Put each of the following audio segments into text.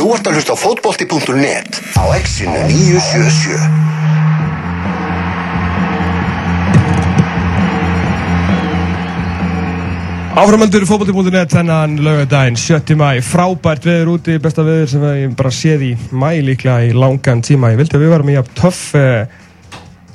Þú ert að hlusta á fótbolti.net á exinu 977. Áframaldur fótbolti.net þennan lögadaginn 7. mæ, frábært veður úti besta veður sem ég bara séð í mæ líklega í langan tíma ég vildi að við varum í töff uh,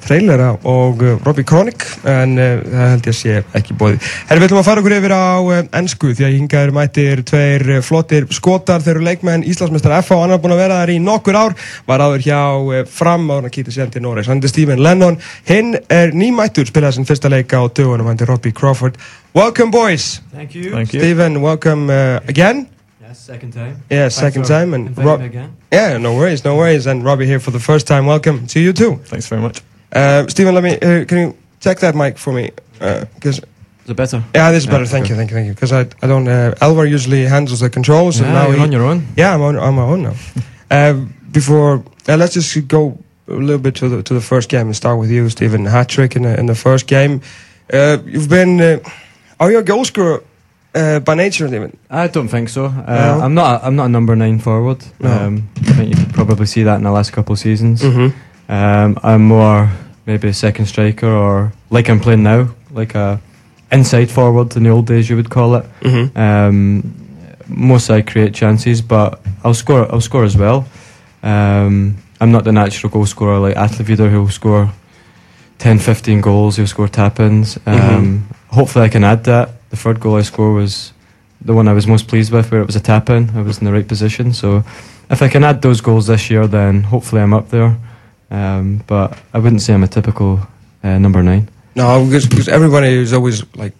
trailera og uh, Robbie Kronik en uh, það held ég að sé ekki bóði Herri, við ætlum að fara okkur yfir á uh, ennsku því að hinga er mættir tveir uh, flottir skotar, þeir eru leikmenn Íslandsmeistar F og hann er búin að vera þar í nokkur ár var áður hjá uh, fram áður að kýta sér til Norregs, hann er Stephen Lennon hinn er nýmættur, spilaði sin fyrsta leika á dögunum, hann er Robbie Crawford Welcome boys! Thank you. Thank you. Stephen, welcome uh, again. Yes, second time. Yeah, Thanks second time, and Rob- again. Yeah, no worries, no worries. And Robbie here for the first time. Welcome to you too. Thanks very much. Uh, Steven, let me. Uh, can you check that mic for me? Because Is it better? yeah, this is Yeah, better. Thank you, thank you, thank you. Because I, I don't. Uh, Elvar usually handles the controls, and Yeah, now you're he- on your own. Yeah, I'm on, on my own now. uh, before, uh, let's just go a little bit to the to the first game and start with you, Steven. Hat trick in the, in the first game. Uh, you've been. Uh, are you a goal scorer uh, by nature, Steven? I don't think so. Uh, No? I'm not. A, I'm not a number nine forward. No. Um, I think you could probably see that in the last couple of seasons. Mm-hmm. Um, I'm more maybe a second striker or like I'm playing now, like a inside forward in the old days you would call it. Mm-hmm. Um, most I create chances, but I'll score. I'll score as well. Um, I'm not the natural goal scorer like Atli Viðar who'll score 10, 15 goals. He'll score tap-ins. Um, Mhm. Hopefully, I can add that. The third goal I scored was the one I was most pleased with, where it was a tap-in. I was in the right position. So, if I can add those goals this year, then hopefully I'm up there. Um, but I wouldn't say I'm a typical uh, number nine. No, because, because everybody is always like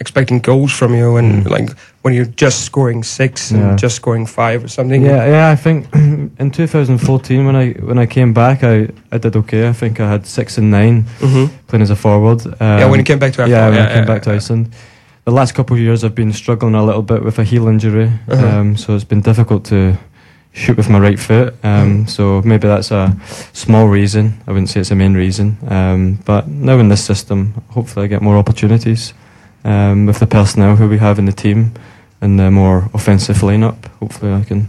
expecting goals from you, and Mm. like when you're just scoring six and Yeah. just scoring five or something. Yeah, yeah. I think in 2014 when I when I came back, I, I did okay. I think I had six and nine hmm playing as a forward. Um, yeah, when you came back to Iceland. yeah, when I came back to Iceland. The last couple of years, I've been struggling a little bit with a heel injury, Uh-huh. um, so it's been difficult to shoot with my right foot. Um, Mm. So maybe that's a small reason. I wouldn't say it's a main reason. Um, but now in this system, hopefully I get more opportunities um, with the personnel who we have in the team and the more offensive lineup. Hopefully I can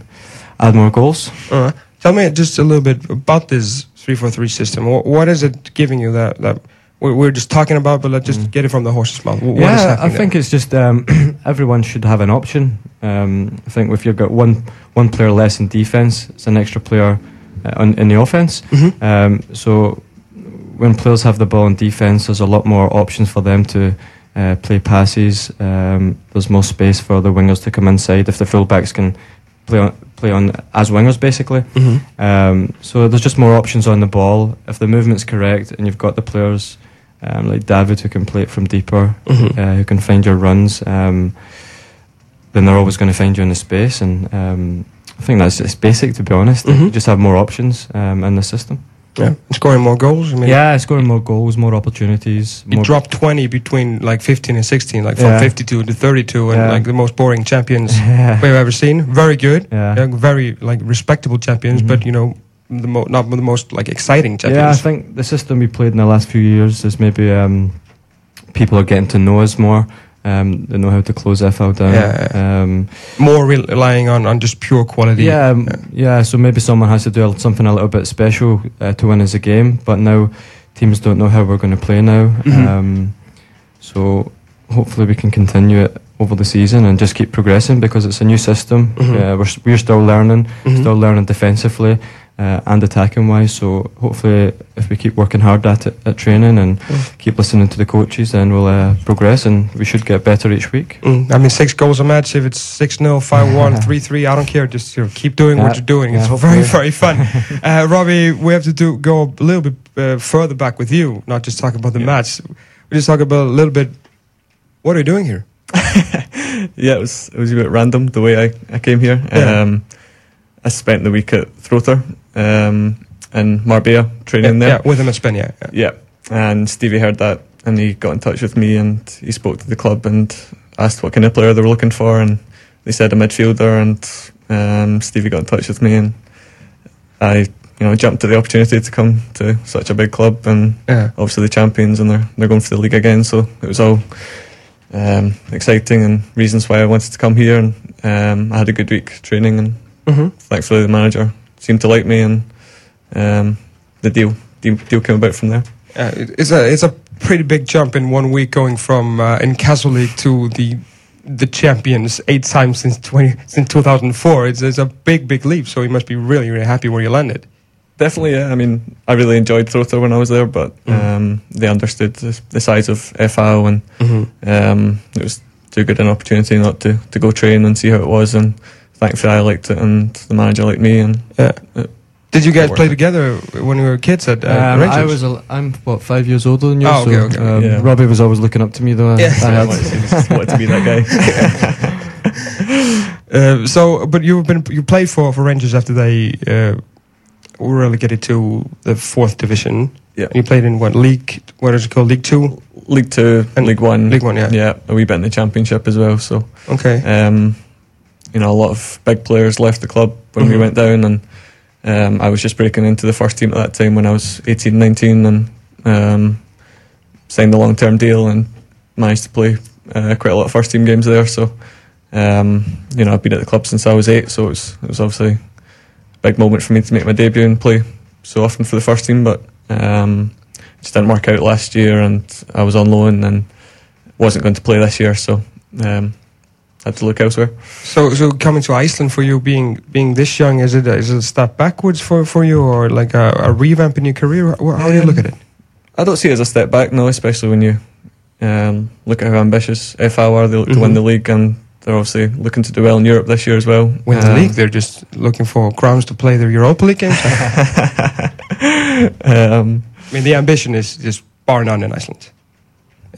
add more goals. Uh, tell me just a little bit about this three-four-three system. What, what is it giving you that that we're, we're just talking about? But let's just Mm. get it from the horse's mouth. Wh- What yeah, I think it's just um, everyone should have an option. Um, I think if you've got one one player less in defence, it's an extra player uh, on, in the offence. there? Mhm. Um, so when players have the ball in defence, there's a lot more options for them to uh, play passes. Um, there's more space for the wingers to come inside if the fullbacks can play on, play on as wingers basically. Mhm. Um, so there's just more options on the ball. If the movement's correct and you've got the players um, like David who can play it from deeper, Mhm. uh, who can find your runs, um, then they're always going to find you in the space. And um, I think that's it's basic to be honest. Mhm. You just have more options um, in the system. Yeah, and scoring more goals. I mean, Yeah, scoring more goals, more opportunities. You more dropped 20 between like 15 and 16, like from Yeah. 52 to 32, and Yeah. like the most boring champions yeah. we've ever seen. Very good, Yeah. very like respectable champions, Mhm. but you know, the mo- not the most like exciting Yeah, I think the system we played in the last few years is maybe um, people are getting to know us more. Um, they know how to close FH down. Yeah. Um, More relying on, on just pure quality. yeah, um, yeah. So maybe someone has to do something a little bit special uh, to win as a game. But now teams don't know how we're going to play now. Mhm. Um, so hopefully we can continue it over the season and just keep progressing because it's a new system. Mhm. Uh, we're we're still learning. Mhm. still learning defensively uh, and attacking wise. So hopefully, if we keep working hard at it at training and Mm. keep listening to the coaches, then we'll uh, progress and we should get better each week. Mm, I mean, six goals a match. If it's 6 0, 5 1, 3 3, I don't care. Just you know, keep doing what you're doing. It's yeah, very, very fun. uh, Robbie, we have to do go a little bit uh, further back with you, not just talk about the Yeah. match. We just talk about a little bit what are you doing here? Yeah, it was it was a bit random the way I, I came here. Yeah. Um, I spent the week at Throther um, in Marbella training yeah, there. yeah, with him at Spain, yeah. yeah. Yeah, and Stevie heard that and he got in touch with me and he spoke to the club and asked what kind of player they were looking for and they said a midfielder and um, Stevie got in touch with me and I you know jumped at the opportunity to come to such a big club and yeah. obviously the champions and they're they're going for the league again so it was all um, exciting and reasons why I wanted to come here and um, I had a good week training and Mhm. thankfully the manager seemed to like me, and um, the deal, deal deal came about from there. Uh, it's a it's a pretty big jump in one week going from uh, Inkasso League to the the champions eight times since twenty since two thousand four. It's it's a big big leap. So you must be really really happy where you landed. Definitely, yeah. I mean, I really enjoyed Throta when I was there, but Mhm. um, they understood the, the size of FH, and Mm-hmm. um, it was too good an opportunity not to, to go train and see how it was. And thankfully, I liked it, and the manager liked me. And Yeah. Uh, Did you guys play it. together when you were kids at uh, Um, Rangers? I was, a, I'm what five years older than you. Oh, okay, so, okay. Um, Yeah. Robbie was always looking up to me though. I- Yeah. I I had, wanted, wanted to be that guy. Uh, so, but you've been you played for for Rangers after they uh, were relegated to the fourth division. Yeah. You played in what league? What is it called? League Two, League Two, And League One, League One. Yeah. yeah, a wee bit in the Championship as well. So, Okay. um, you know, a lot of big players left the club when we Mhm. went down, and um, I was just breaking into the first team at that time when I was 18, 19, and um, signed a long term deal and managed to play uh, quite a lot of first team games there. So, um, you know, I've been at the club since I was eight, so it was it was obviously a big moment for me to make my debut and play so often for the first team, but. Um, it just didn't work out last year, and I was on loan and wasn't going to play this year, so um, had to look elsewhere. So, so coming to Iceland for you, being being this young, is it a, is it a step backwards for, for you, or like a, a revamp in your career? How, how do you look at it? I don't see it as a step back, no, especially when you um, look at how ambitious FH are. They look to Mhm. win the league, and they're obviously looking to do well in Europe this year as well. Win the Um, league, they're just looking for grounds to play their Europa League games. um, I mean, the ambition is just bar none in Iceland.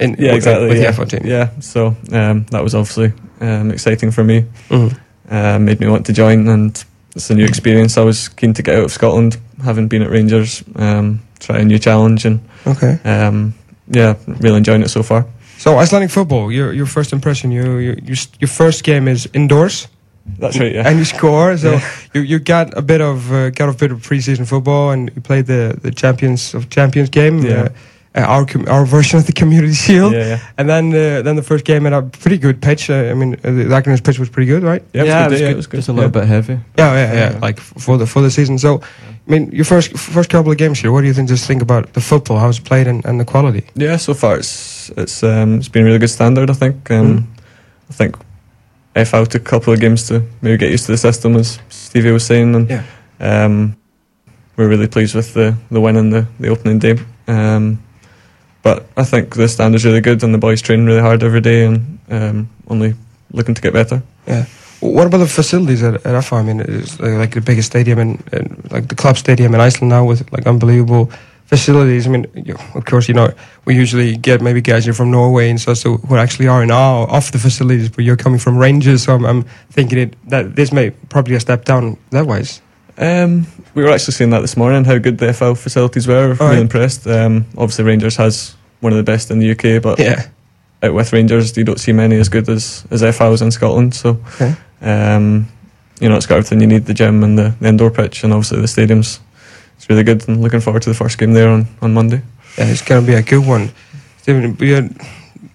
In, yeah, with- exactly. With yeah. the FH team. Yeah, so um, that was obviously um, exciting for me. Mhm. uh, made me want to join, and it's a new experience. I was keen to get out of Scotland, having been at Rangers, um, try a new challenge, and Okay. um, yeah, really enjoying it so far. So Icelandic football, your your first impression, you, you, you your first game is indoors, That's right. Yeah, and you score. So Yeah. you, you got a bit of uh, got a bit of preseason football, and you played the, the champions of champions game, Yeah. uh, uh, our com- our version of the Community Shield, yeah, yeah. and then uh, then the first game at a pretty good pitch. Uh, I mean, uh, the Akranes pitch was pretty good, right? Yeah, yeah, it was, good. it good, was day, good, just a little bit heavy. Yeah, yeah, yeah. Yeah. Like f- for the for the season. So, I mean, your first first couple of games here. What do you think? Just think about the football, how it's played, and, and the quality. Yeah, so far it's it's um, it's been a really good standard. I think. Um, Mm. I think FH took a couple of games to maybe get used to the system, as Stevie was saying, and Yeah. um, we're really pleased with the the win in the the opening day. Um, but I think the standard's really good, and the boys train really hard every day, and um, only looking to get better. Yeah. What about the facilities at, at FH? I mean, it's like the biggest stadium in like the club stadium in Iceland now with like unbelievable facilities. I mean, of course, you know, we usually get maybe guys from Norway and so so who actually are in awe of the facilities, but you're coming from Rangers, so I'm, I'm thinking it that this may probably a step down that wise. Um, we were actually saying that this morning how good the FH facilities were. All really right. impressed. Um, obviously, Rangers has one of the best in the UK, but Yeah. out with Rangers, you don't see many as good as as FHs in Scotland. So, Okay. um, you know, it's got everything you need: the gym and the, the indoor pitch, and obviously the stadiums. It's really good, and looking forward to the first game there on, on Monday. Yeah, it's going to be a good one. Steven, we had,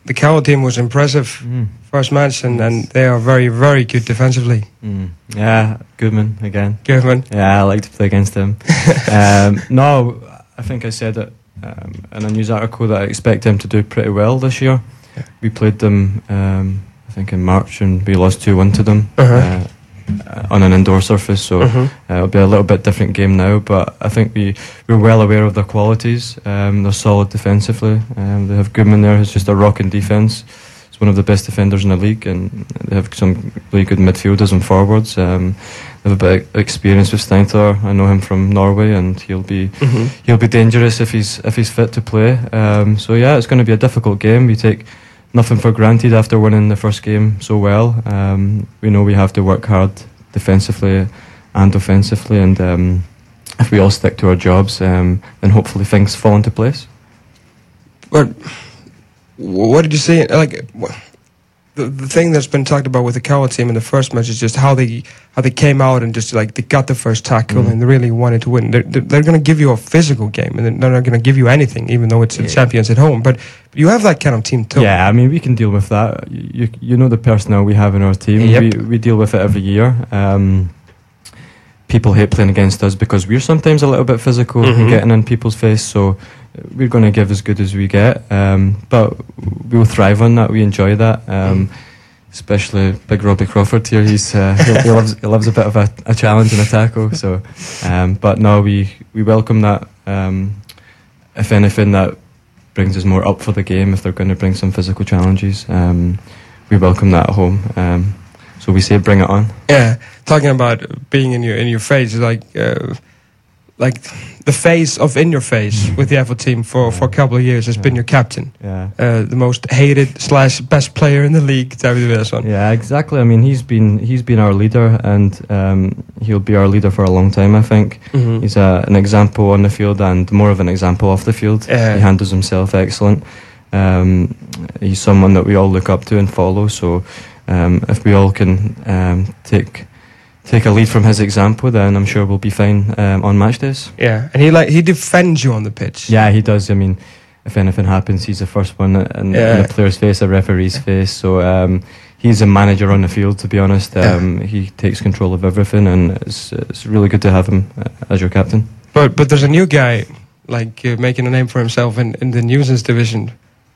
the KA team was impressive Mm. First match, and, and they are very, very good defensively. Mm. Yeah, Guðmann again. Guðmann. Yeah, I like to play against him. um, no, I think I said it um, in a news article that I expect them to do pretty well this year. Yeah. We played them, um, I think, in March, and we lost 2 1 to them Uh-huh. uh, on an indoor surface. So Mhm. uh, it'll be a little bit different game now, but I think we, we're well aware of their qualities. Um, they're solid defensively. Um, they have Guðmann there, who's just a rock in defence. He's one of the best defenders in the league, and they have some really good midfielders and forwards. Um, they have a bit of experience with Steinthor. I know him from Norway, and he'll be Mhm. he'll be dangerous if he's if he's fit to play. Um, so yeah, it's going to be a difficult game. We take nothing for granted after winning the first game so well. Um, we know we have to work hard defensively and offensively, and um, if we all stick to our jobs, um, then hopefully things fall into place. But wh- what did you say? Like the the thing that's been talked about with the KA team in the first match is just how they how they came out and just like they got the first tackle Mhm. and they really wanted to win. They're they're, they're going to give you a physical game and they're not going to give you anything, even though it's the champions at home. But you have that kind of team too. Yeah, I mean we can deal with that. You you know the personnel we have in our team. Yep. We we deal with it every year. Um, people hate playing against us because we're sometimes a little bit physical Mhm. and getting in people's face. So we're going to give as good as we get, um, but we will thrive on that. We enjoy that. Um, Especially big Robbie Crawford here. He's uh, he, he loves he loves a bit of a, a challenge and a tackle. So, um, but no, we we welcome that. Um, if anything, that brings us more up for the game. If they're going to bring some physical challenges, um, we welcome that at home. Um, so we say, bring it on. Yeah, talking about being in your in your face, like uh, like the face of in your face with the FH team for, for a couple of years has been your captain, Yeah. uh, the most hated slash best player in the league, David Wilson. Yeah, exactly. I mean, he's been he's been our leader, and um, he'll be our leader for a long time. I think Mhm. he's a, an example on the field and more of an example off the field. Yeah. He handles himself excellent. Um, he's someone that we all look up to and follow. So, um, if we all can um, take take a lead from his example, then I'm sure we'll be fine um, on match days. Yeah, and he like he defends you on the pitch. Yeah, he does. I mean, if anything happens, he's the first one in, Yeah. in the player's face, a referee's face. So um, he's a manager on the field. To be honest, Yeah. um, he takes control of everything, and it's it's really good to have him uh, as your captain. But but there's a new guy like uh, making a name for himself in, in the Newsens division,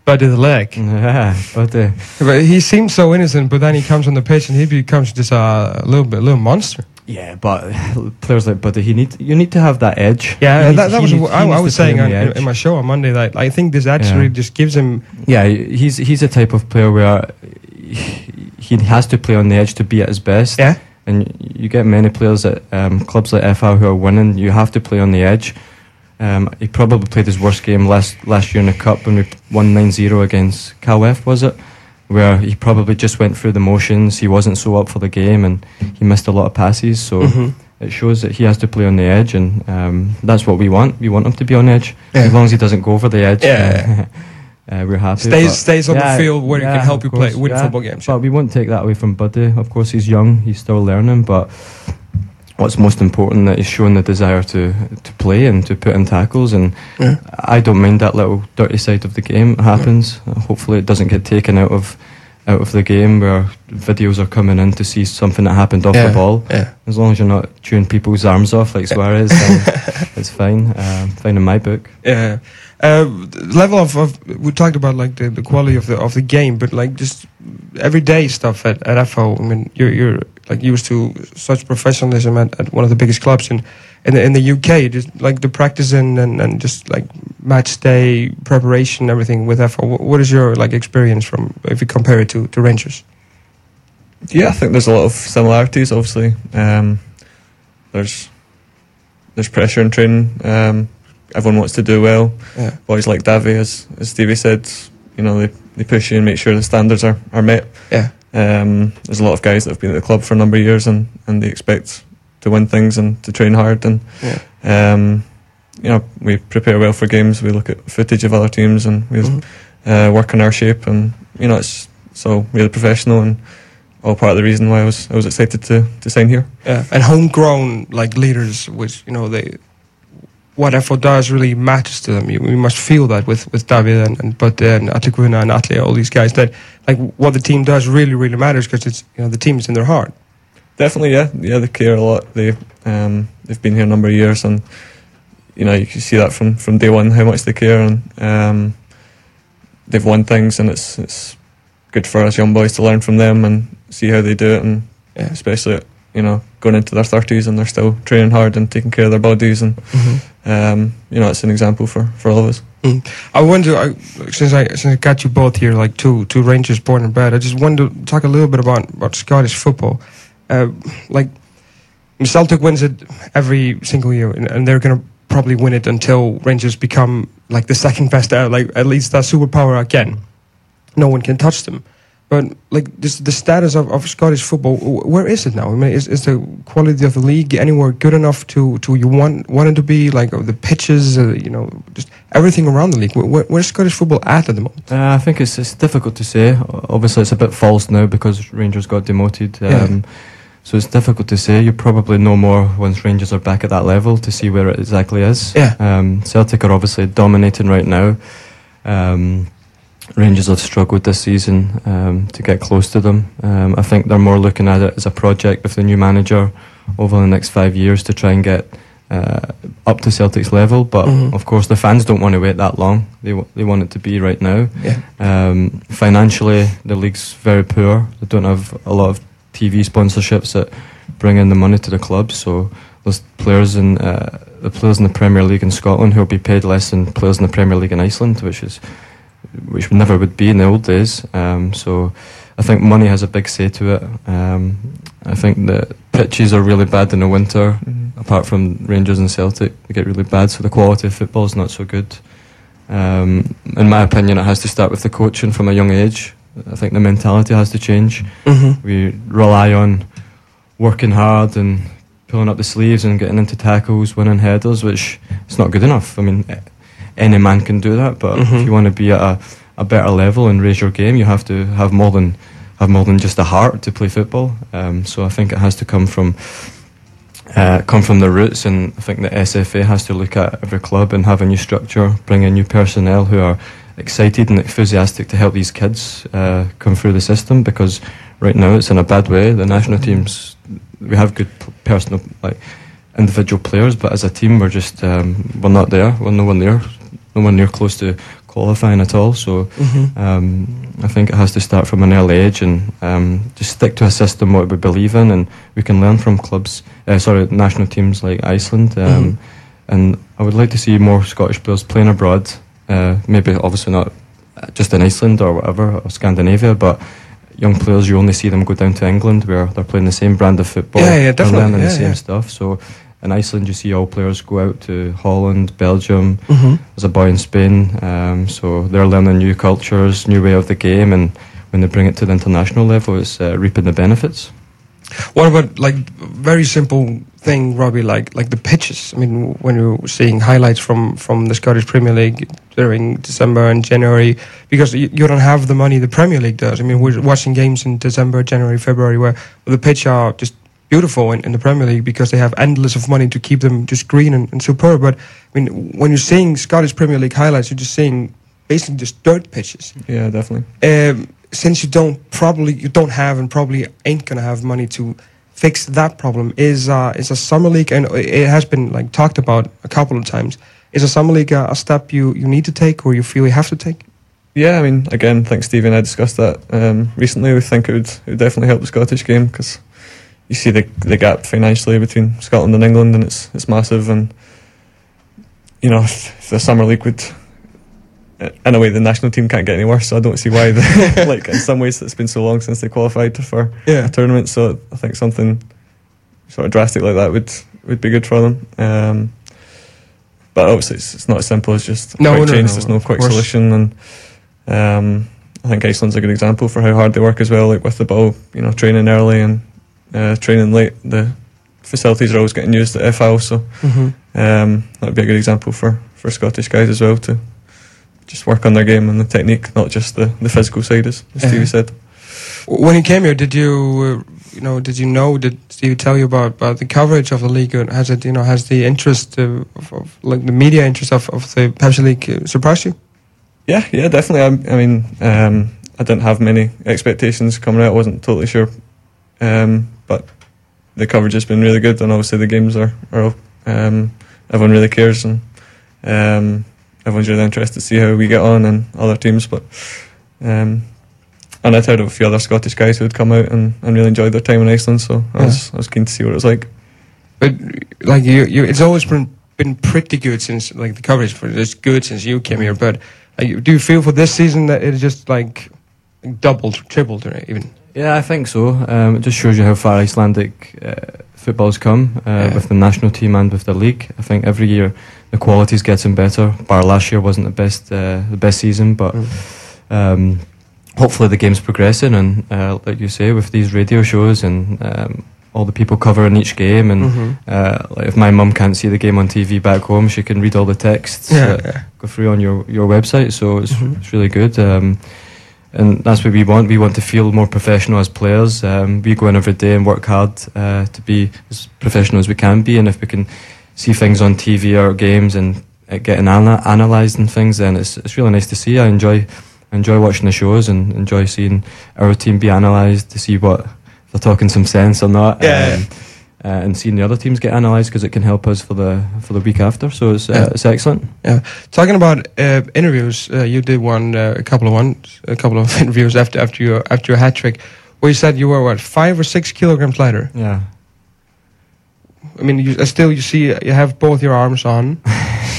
Böddi the Leg. Yeah, but uh, But he seems so innocent, but then he comes on the pitch and he becomes just a little bit, little monster. yeah, but players like Böddi, he need you need to have that edge. Yeah, needs- that, that was needs- what I, I was saying on on, in, in my show on Monday that I think this edge Yeah. really just gives him. Yeah, he's he's a type of player where he has to play on the edge to be at his best. Yeah. And you get many players at um, clubs like FH who are winning. You have to play on the edge. Um, he probably played his worst game last last year in the cup when we won 9-0 against Calwef, was it? Where he probably just went through the motions. He wasn't so up for the game, and he missed a lot of passes. So Mhm. it shows that he has to play on the edge, and um, that's what we want. We want him to be on edge, Yeah. as long as he doesn't go over the edge. Yeah. uh, we're happy. Stays stays on Yeah, the field where he can help you of play course, win yeah. football games. But we won't take that away from Böddi. Of course, he's young; he's still learning. But what's most important that he's showing the desire to to play and to put in tackles. And Yeah. I don't mind that little dirty side of the game. It happens. Hopefully, it doesn't get taken out of out of the game where videos are coming in to see something that happened off Yeah, the ball. yeah. As long as you're not chewing people's arms off like Suarez, then it's fine. Um, fine in my book. Yeah. Uh, level of, of we talked about like the, the quality of the of the game, but like just everyday stuff at, at FH. I mean, you're you're like used to such professionalism at, at one of the biggest clubs in in the, in the UK. Just like the practicing and, and just like match day preparation, everything with. Wh- What is your like experience from if you compare it to, to Rangers? Yeah, I think there's a lot of similarities. Obviously, um, there's there's pressure in training. Um, everyone wants to do well. Yeah. Boys like Davy, as as Stevie said, you know they, they push you and make sure the standards are, are met. Yeah. Um, there's a lot of guys that have been at the club for a number of years and, and they expect to win things and to train hard and Yeah. um, you know we prepare well for games. We look at footage of other teams and we Mhm. uh, work on our shape and you know it's so really professional and all part of the reason why I was I was excited to to sign here. Yeah, and homegrown like leaders, which you know they, what FH does really matters to them. You, we must feel that with with David and, and but and Atli Guðna and Atli, all these guys that like what the team does really really matters because it's you know the team is in their heart. Definitely, yeah, yeah. They care a lot. They um, they've been here a number of years, and you know you can see that from, from day one how much they care, and um, they've won things, and it's it's good for us young boys to learn from them and see how they do it, and Yeah. especially you know going into their thirties and they're still training hard and taking care of their bodies, and um, you know it's an example for, for all of us. I wonder I, since I since I got you both here, like two two Rangers born and bred. I just wanted to talk a little bit about about Scottish football. Uh, like Celtic wins it every single year, and, and they're gonna probably win it until Rangers become like the second best out, like at least that superpower again. No one can touch them. But like this, the status of, of Scottish football, where is it now? I mean, is, is the quality of the league anywhere good enough to, to you want want it to be? Like the pitches, uh, you know, just everything around the league. Where, where, where's Scottish football at at the moment? Uh, I think it's it's difficult to say. Obviously, it's a bit false now because Rangers got demoted. Yeah. Um, So it's difficult to say. You probably know more once Rangers are back at that level to see where it exactly is. Yeah. Um, Celtic are obviously dominating right now. Um, Rangers have struggled this season um, to get close to them. Um, I think they're more looking at it as a project with the new manager over the next five years to try and get uh, up to Celtic's level. But Mhm. of course, the fans don't want to wait that long. They w- they want it to be right now. Yeah. Um, financially, the league's very poor. They don't have a lot of TV sponsorships that bring in the money to the clubs. So there's players in uh, the players in the Premier League in Scotland who will be paid less than players in the Premier League in Iceland, which is which never would be in the old days. Um, so I think money has a big say to it. Um, I think the pitches are really bad in the winter. Mhm. Apart from Rangers and Celtic, they get really bad. So the quality of football is not so good. Um, in my opinion, it has to start with the coaching from a young age. I think the mentality has to change. Mm-hmm. We rely on working hard and pulling up the sleeves and getting into tackles, winning headers, which is not good enough. I mean, any man can do that, but Mhm. if you want to be at a, a better level and raise your game, you have to have more than have more than just a heart to play football. Um, so I think it has to come from uh, come from the roots, and I think the SFA has to look at every club and have a new structure, bring in new personnel who are excited and enthusiastic to help these kids uh, come through the system because right now it's in a bad way. The national teams, we have good personal, like individual players, but as a team, we're just um, we're not there. We're no one there, no one near close to qualifying at all. So Mm-hmm. um, I think it has to start from an early age and um, just stick to a system what we believe in, and we can learn from clubs. Uh, sorry, national teams like Iceland. Um, Mhm. And I would like to see more Scottish players playing abroad. Uh, maybe obviously not just in Iceland or whatever or Scandinavia, but young players you only see them go down to England where they're playing the same brand of football. Yeah, yeah, they're definitely, learning yeah, the same yeah. stuff. So in Iceland, you see all players go out to Holland, Belgium, Mm-hmm. there's a boy in Spain, um, so they're learning new cultures, new way of the game, and when they bring it to the international level, it's uh, reaping the benefits. What about like very simple thing, Robbie? Like like the pitches. I mean, when you're seeing highlights from from the Scottish Premier League during December and January, because you, you don't have the money the Premier League does. I mean, we're watching games in December, January, February where the pitch are just beautiful in, in the Premier League because they have endless of money to keep them just green and, and superb. But I mean, when you're seeing Scottish Premier League highlights, you're just seeing basically just dirt pitches Yeah, definitely. um, since you don't probably you don't have and probably ain't gonna have money to fix that problem is uh, is a summer league and it has been like talked about a couple of times is a summer league a, a step you, you need to take or you feel you have to take Yeah, I mean, again, I think Stevie and I discussed that um, recently. We think it would, it would definitely help the Scottish game because you see the the gap financially between Scotland and England, and it's it's massive. And you know, if, the Summer League would, in a way, the national team can't get any worse. So I don't see why. The, like in some ways, it's been so long since they qualified for yeah a tournament. So I think something sort of drastic like that would would be good for them. Um, but obviously, it's, it's not as simple as just No, quick no, change. no, There's no quick solution, and um, I think Iceland's a good example for how hard they work as well. Like with the ball, you know, training early and uh, training late. The facilities are always getting used at FH, so hmm um, that'd be a good example for, for Scottish guys as well to just work on their game and the technique, not just the, the physical side, as as Stevie Uh-huh. said. when you came here did you uh, you know did you know did Steve tell you about, about the coverage of the league has it you know has the interest uh, of, of like the media interest of, of the Pepsi League uh, surprised you Yeah, yeah, definitely. I, I mean, um, I didn't have many expectations coming out. I wasn't totally sure, um, but the coverage has been really good, and obviously the games are are um, everyone really cares, and um, everyone's really interested to see how we get on and other teams. But um, and I'd heard of a few other Scottish guys who had come out and, and really enjoyed their time in Iceland, so I was I was keen to see what it was like. But like you, you, it's always been been pretty good since like the coverage for it's good since you came here. But like, do you feel for this season that it just like doubled, tripled, or even? Yeah, I think so. Um, it just shows you how far Icelandic uh, football's come uh, Yeah. with the national team and with the league. I think every year the quality's getting better. Bar last year wasn't the best uh, the best season, but um, hopefully the game's progressing. And uh, like you say, with these radio shows and um, all the people covering each game, and Mhm. uh, like if my mum can't see the game on TV back home, she can read all the texts. Yeah, that yeah. go through on your, your website, so it's, Mhm. it's really good. And that's what we want. We want to feel more professional as players. Um, we go in every day and work hard uh, to be as professional as we can be. And if we can see things on TV or games and uh, getting ana- analysed and things, then it's, it's really nice to see. I enjoy enjoy watching the shows and enjoy seeing our team be analysed to see what they're talking some sense or not. Yeah, Um, uh, and seeing the other teams get analysed because it can help us for the for the week after. So it's uh, Yeah. it's excellent. Yeah. Talking about uh, interviews, uh, you did one, uh, a couple of ones, a couple of interviews after after your after your hat trick, where you said you were what five or six kilograms lighter. Yeah. I mean, you, uh, still you see you have both your arms on,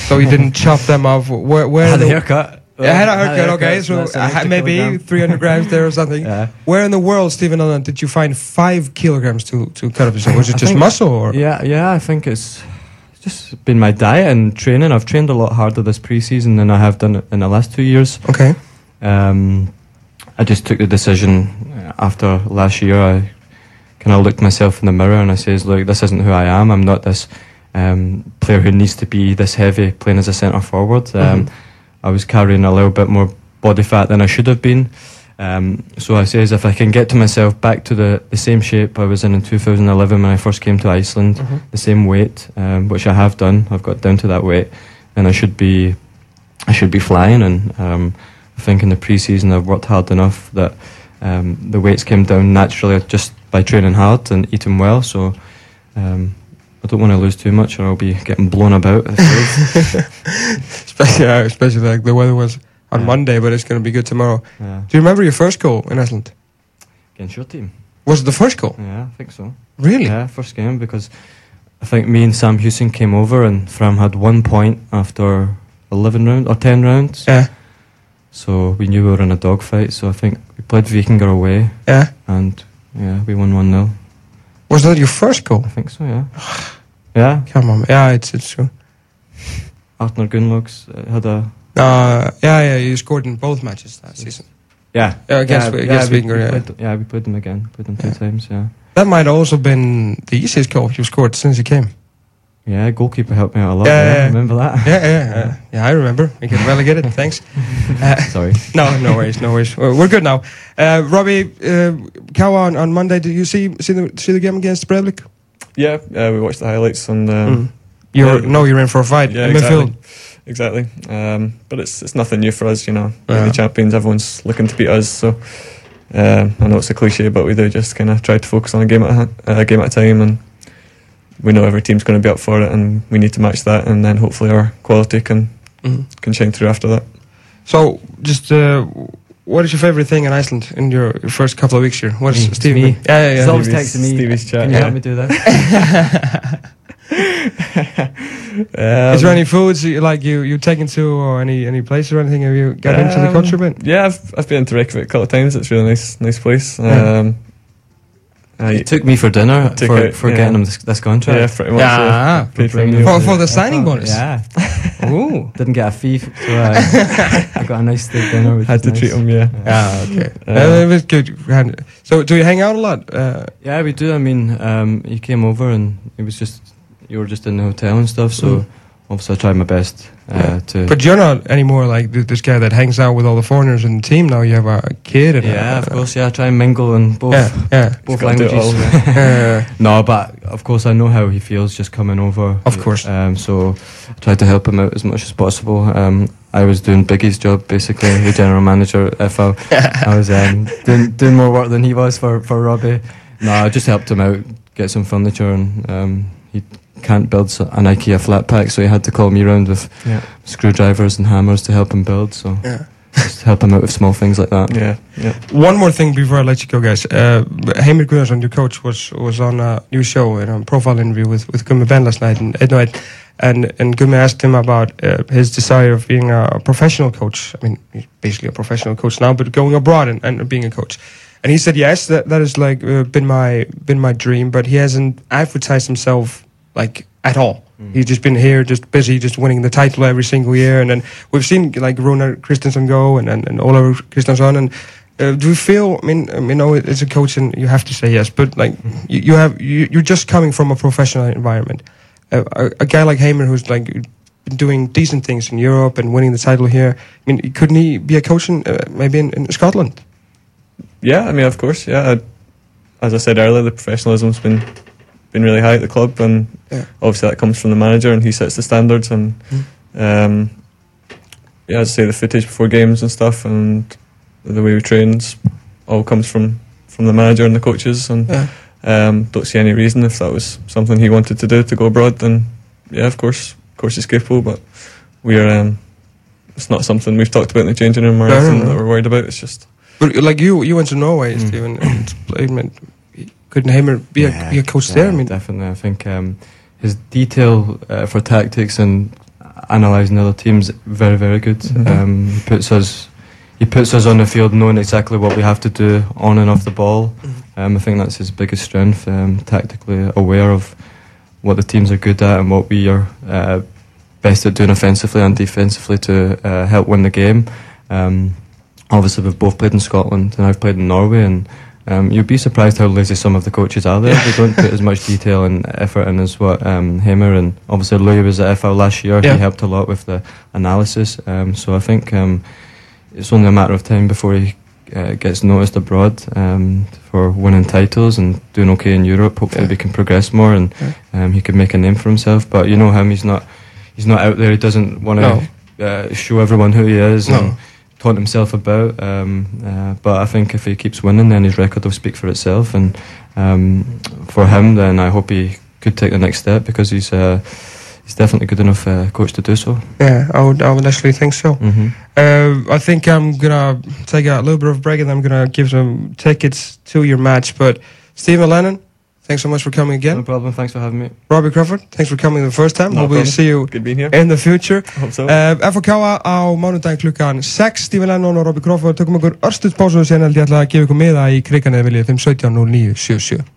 so you didn't chop them off. Where where had a the- haircut. Yeah, I had a haircut. Okay, so an uh, maybe kilogram. 300 grams there or something. Yeah. Where in the world, Steven Allen, did you find five kilograms to to cut up yourself? Was it I just muscle or? Yeah, yeah. I think it's just been my diet and training. I've trained a lot harder this preseason than I have done in the last two years. Okay. Um, I just took the decision uh, after last year. I kind of looked myself in the mirror and I says, "Look, this isn't who I am. I'm not this um, player who needs to be this heavy playing as a centre forward. Um, Mhm. I was carrying a little bit more body fat than I should have been. Um, so I says, if I can get to myself back to the, the same shape I was in in 2011 when I first came to Iceland, Mhm. the same weight, um, which I have done. I've got down to that weight, and I should be, I should be flying. And um, I think in the pre-season I've worked hard enough that um, the weights came down naturally just by training hard and eating well. So um, I don't want to lose too much, or I'll be getting blown about. Especially, yeah, especially like the weather was on Yeah. Monday, but it's going to be good tomorrow. yeah. Do you remember your first goal in Iceland? Against your team. Was it the first goal? Yeah, I think so. Really? Yeah, first game because I think me and Sam Hewson came over and Fram had one point after 11 rounds or 10 rounds. Yeah. So we knew we were in a dogfight. So I think we played Vikingar away Yeah. and yeah, we won 1 0. Was that your first goal? I think so, yeah. yeah, Come on. Yeah, it's it's true. Artner Gunlogs uh, had a. Uh, yeah, yeah. You scored in both matches last season. Yeah, Yeah, yeah, we, we yeah. played, yeah, we played them again. Played them two Yeah. times, yeah. That might also been the easiest goal you scored since you came. Yeah, goalkeeper helped me out a lot. Yeah, Yeah, remember that? Yeah, yeah, yeah. Yeah, I remember. We can get relegated. Thanks. Uh, Sorry. no, no worries, no worries. We're we're good now. Uh, Robbie, uh, Kawa on, on Monday. Did you see see the see the game against Breivik? Yeah, uh, we watched the highlights and um, Mm. You're no, you're in for a fight yeah, in midfield. exactly, exactly. Um, but it's it's nothing new for us, you know. We're Yeah. the champions. Everyone's looking to beat us, so um, I know it's a cliche, but we do just kind of try to focus on a game at a, a game at a time, and we know every team's going to be up for it, and we need to match that, and then hopefully our quality can Mhm. can shine through after that. So, just uh, what is your favorite thing in Iceland in your your first couple of weeks here? What's Me, it's Stevie? me. Yeah, yeah, He's yeah. always Stevie's- texting me. Stevie's chat, Can you yeah. help me do that? Um, is there any foods you, like you you taken to or any any places or anything? Have you got into the Um, culture a bit? Yeah, I've I've been to Reykjavik a couple of times. It's really nice nice place. Yeah. Um, I, He took me for dinner for, out, for yeah. getting him this, this contract. yeah, pretty much. Yeah. Yeah, for For. For, for the signing bonus. Yeah. Ooh. Didn't get a fee, so I, I got a nice steak dinner. Which Had was to treat him. Yeah. Yeah. Okay. Uh, Uh, it was good. So, do you hang out a lot? Uh, Yeah, we do. I mean, um, he came over and it was just you were just in the hotel and stuff. So Mm. obviously, I tried my best uh, Yeah. to. but you're not anymore like this guy that hangs out with all the foreigners in the team. Now you have a kid. And yeah, a, of course. Yeah, I try and mingle in both Yeah. Yeah. both Gotta do it languages. all. Uh, no, but of course, I know how he feels just coming over. Of course. Um, so I tried to help him out as much as possible. Um, I was doing Biggie's job, basically, the general manager at FH. I was um, doing, doing more work than he was for, for Robbie. No, I just helped him out, get some furniture, and um, he can't build an IKEA flat pack, so he had to call me around with Yeah. screwdrivers and hammers to help him build. So yeah. just help him out with small things like that. Yeah. Yeah. One more thing before I let you go, guys. Uh, Heimir Gunnarsson, your coach, was was on a new show in a profile interview with with Gummi Ben last night and at night, and and Gummi asked him about uh, his desire of being a professional coach. I mean, he's basically a professional coach now, but going abroad and, and being a coach. And he said, yes, that that has like uh, been my been my dream, but he hasn't advertised himself like at all. He's just been here, just busy, just winning the title every single year. And then we've seen like Rúnar Kristinsson go and, and, and Ólafur Kristjánsson. And uh, do you feel, I mean, um, you know, as a coach, and you have to say yes, but like you, you have, you, you're just coming from a professional environment. Uh, a, a guy like Heimir who's like been doing decent things in Europe and winning the title here, I mean, couldn't he be a coach in, uh, maybe in, in Scotland? Yeah, I mean, of course, yeah. I, as I said earlier, the professionalism's been been really high at the club, and Yeah. obviously that comes from the manager, and he sets the standards. And um, yeah, as I say, the footage before games and stuff, and the way we train all comes from from the manager and the coaches. And Yeah. Um, don't see any reason if that was something he wanted to do to go abroad. Then yeah, of course, of course he's capable. But we're um, it's not something we've talked about in the changing room or No, no, anything no. that we're worried about. It's just But like you, you went to Norway, Mm. Steven, and played. Couldn't Heimir be a, Yeah, be a coach yeah, there? I mean, definitely. I think um, his detail uh, for tactics and analysing other teams very, very good. Mm-hmm. Mhm. Um, he puts us. He puts us on the field knowing exactly what we have to do on and off the ball. Mm-hmm. Um, I think that's his biggest strength. Um, tactically aware of what the teams are good at and what we are uh, best at doing offensively and defensively to uh, help win the game. Um, obviously, we've both played in Scotland and I've played in Norway, and um, you'd be surprised how lazy some of the coaches are there. they don't put as much detail and effort in as what um, Heimir and obviously Louis was at FH last year. Yeah. He helped a lot with the analysis. Um, so I think um, it's only a matter of time before he uh, gets noticed abroad um, for winning titles and doing okay in Europe. Hopefully, Yeah. we can progress more and um, he can make a name for himself. But you know him; he's not he's not out there. He doesn't want to uh, show everyone who he is No. and taunt himself about. Um, uh, but I think if he keeps winning, then his record will speak for itself. And um, for him, then I hope he could take the next step because he's. Uh, He's definitely good enough uh, coach to do so. yeah, I would, I would actually think so. Mm-hmm. Uh, I think I'm gonna take a little bit of a break and I'm gonna give some tickets to your match. But Steven Lennon, thanks so much for coming No again. problem. Thanks for having me. Robbie Crawford, thanks for coming the first time. No Hope we problem. see you good being here. in the future. Hope so. Uh, FK á mánudaginn klukkan 6 Stephen Lennon og Robbie Crawford tökum pásu og sen held ég ætla að gefa ykkur miða í kriganið viljið 517 0977